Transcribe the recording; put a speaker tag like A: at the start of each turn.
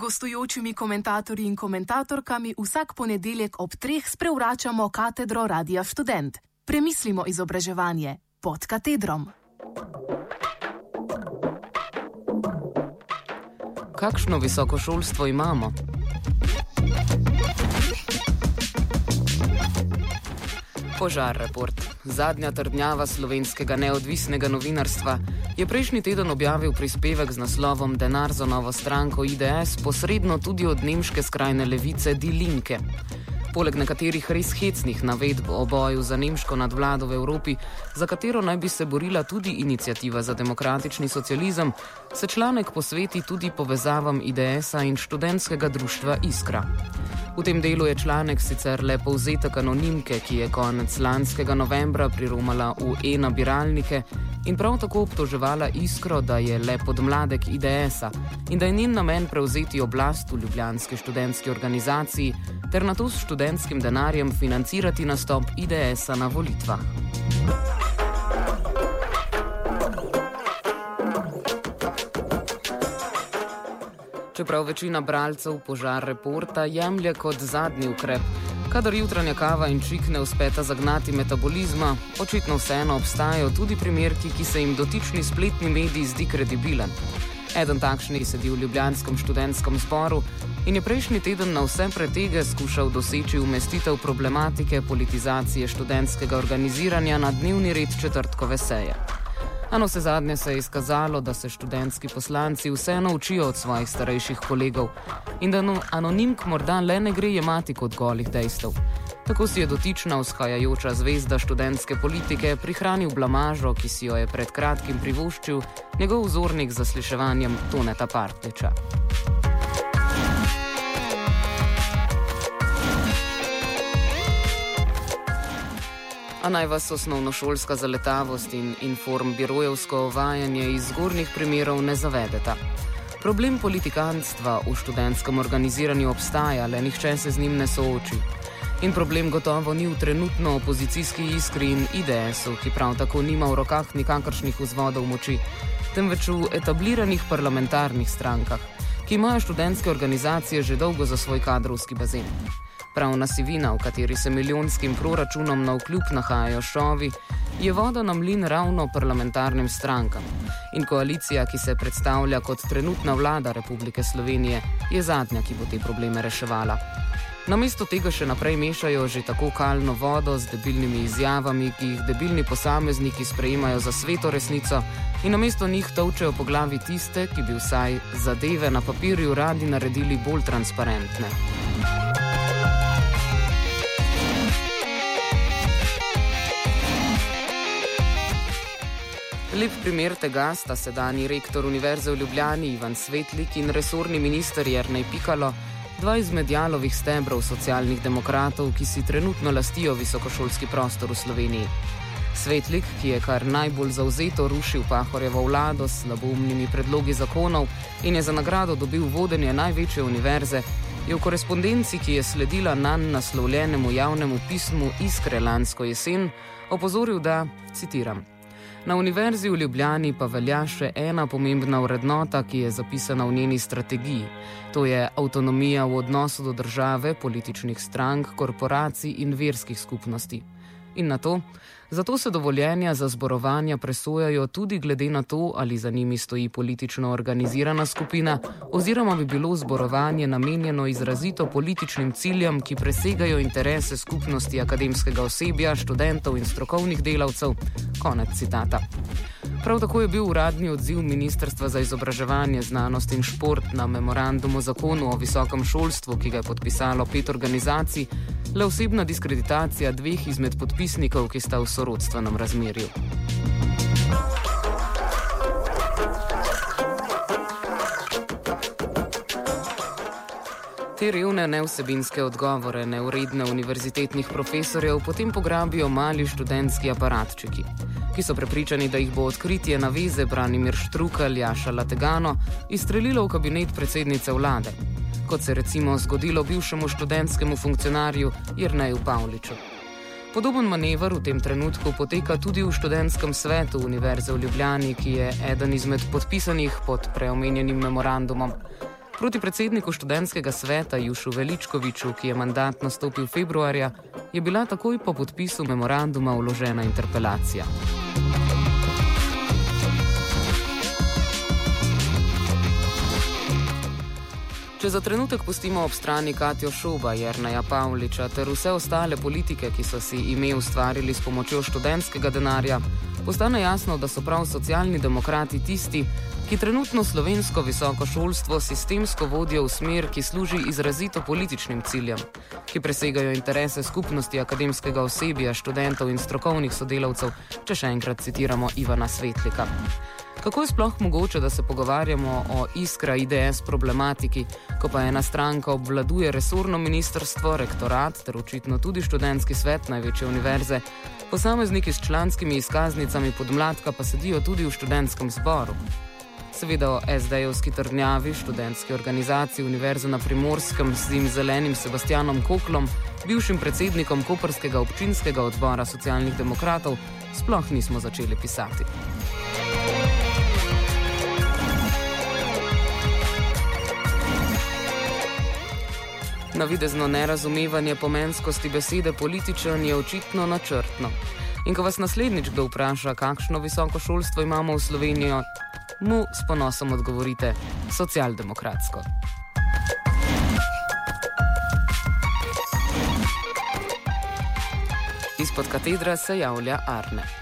A: Gostujočimi komentatorji in komentatorkami vsak ponedeljek ob treh sprevračamo katedro Radia Student. Premislimo izobraževanje pod katedrom.
B: Kakšno visoko šolstvo imamo? Požar report. Zadnja trdnjava slovenskega neodvisnega novinarstva je prejšnji teden objavil prispevek z naslovom Denar za novo stranko IDS, posredno tudi od nemške skrajne levice Die Linke. Poleg nekaterih res hecnih navedb o boju za nemško nadvlado v Evropi, za katero naj bi se borila tudi inicijativa za demokratični socializem, se članek posveti tudi povezavam IDS-a in študentskega društva Iskra. V tem delu je članek sicer le povzetek anonimke, ki je konec lanskega novembra priromala v e-nabiralnike in prav tako obtoževala Iskro, da je le podmladek IDS-a in da je njen namen prevzeti oblast v ljubljanski študentski organizaciji ter na to s študentskim denarjem financirati nastop IDS-a na volitvah. Čeprav večina bralcev požar reporta jemlje kot zadnji ukrep, kadar jutranja kava in čik ne uspeta zagnati metabolizma, očitno vseeno obstajajo tudi primerki, ki se jim dotični spletni mediji zdi kredibilen. Eden takšnih sedi v Ljubljanskem študentskem zboru in je prejšnji teden na vse pretege skušal doseči umestitev problematike politizacije študentskega organiziranja na dnevni red četrtkove seje. A no se zadnje se je izkazalo, da se študentski poslanci vseeno učijo od svojih starejših kolegov in da no, anonimk morda le ne gre jemati kot golih dejstev. Tako si je dotična vzhajajoča zvezda študentske politike prihranil blamažo, ki si jo je pred kratkim privoščil njegov vzornik za sliševanjem Toneta Parteča. A naj vas osnovnošolska zaletavost in informbirojevsko ovajanje iz zgornjih primerov ne zavedeta. Problem politikantstva v študentskem organiziranju obstaja, le nihče se z njim ne sooči. In problem gotovo ni v trenutno opozicijski iskri in IDS-u, ki prav tako nima v rokah nikakršnih vzvodov moči, temveč v etabliranih parlamentarnih strankah, ki imajo študentske organizacije že dolgo za svoj kadrovski bazen. Pravna sivina, v kateri se milijonskim proračunom na vkljub nahajajo šovi, je voda na mlin ravno parlamentarnim strankam. In koalicija, ki se predstavlja kot trenutna vlada Republike Slovenije, je zadnja, ki bo te probleme reševala. Namesto tega še naprej mešajo že tako kalno vodo z debilnimi izjavami, ki jih debilni posamezniki sprejemajo za sveto resnico, in namesto njih tovčejo po glavi tiste, ki bi vsaj zadeve na papirju radi naredili bolj transparentne. Lep primer tega sta sedajni rektor Univerze v Ljubljani Ivan Svetlik in resorni minister Jrnej Pikalo, dva izmed jalovih stebrov socialnih demokratov, ki si trenutno lastijo visokošolski prostor v Sloveniji. Svetlik, ki je kar najbolj zauzeto rušil Pahorjevo vlado s slaboumnimi predlogi zakonov in je za nagrado dobil vodenje največje univerze, je v korespondenci, ki je sledila nanj naslovljenemu javnemu pismu Iskre lansko jesen, opozoril, da, citiram, Na Univerzi v Ljubljani pa velja še ena pomembna vrednota, ki je zapisana v njeni strategiji. To je avtonomija v odnosu do države, političnih strank, korporacij in verskih skupnosti. In na to, zato se dovoljenja za zborovanja presojajo tudi glede na to, ali za njimi stoji politično organizirana skupina, oziroma bi bilo zborovanje namenjeno izrazito političnim ciljem, ki presegajo interese skupnosti akademskega osebja, študentov in strokovnih delavcev. Konec citata. Prav tako je bil uradni odziv Ministrstva za izobraževanje, znanost in šport na memorandum o zakonu o visokem šolstvu, ki ga je podpisalo pet organizacij, le osebna diskreditacija dveh izmed podpisnikov, ki sta v sorodstvenem razmerju. Te revne nevsebinske odgovore neuredne univerzitetnih profesorjev potem pograbijo mali študentski aparatčiki ki so prepričani, da jih bo odkritje naveze Branimir Štrukal Jaša Lategano izstrelilo v kabinet predsednice vlade, kot se recimo zgodilo bivšemu študentskemu funkcionarju Jrneju Pavliču. Podoben manever v tem trenutku poteka tudi v študentskem svetu Univerze v Ljubljani, ki je eden izmed podpisanih pod preomenjenim memorandumom. Proti predsedniku študentskega sveta Jušu Veličkoviču, ki je mandat nastopil februarja, je bila takoj po podpisu memoranduma vložena interpelacija. Če za trenutek pustimo ob strani Katijo Šuba, Jrnaja Pavliča ter vse ostale politike, ki so si ime ustvarili s pomočjo študentskega denarja, postane jasno, da so prav socialni demokrati tisti, ki trenutno slovensko visoko šolstvo sistemsko vodijo v smer, ki služi izrazito političnim ciljem, ki presegajo interese skupnosti akademskega osebja, študentov in strokovnih sodelavcev, če še enkrat citiramo Ivana Svetlika. Kako je sploh mogoče, da se pogovarjamo o iskra IDS problematiki, ko pa ena stranka obvladuje resorno ministrstvo, rektorat ter očitno tudi študentski svet največje univerze, posamezniki s članskimi izkaznicami podmladka pa sedijo tudi v študentskem zboru. Seveda o SD-jevski trdnjavi, študentski organizaciji Univerze na Primorskem s tem zelenim Sebastianom Koklom, bivšim predsednikom Koperskega občinskega odbora socialnih demokratov, sploh nismo začeli pisati. Navidezno nerazumevanje pomenskosti besede političen je očitno načrtno. In ko vas naslednjič kdo vpraša, kakšno visoko šolstvo imamo v Sloveniji, mu s ponosom odgovorite: socialdemokratsko. Izpod katedra se javlja Arne.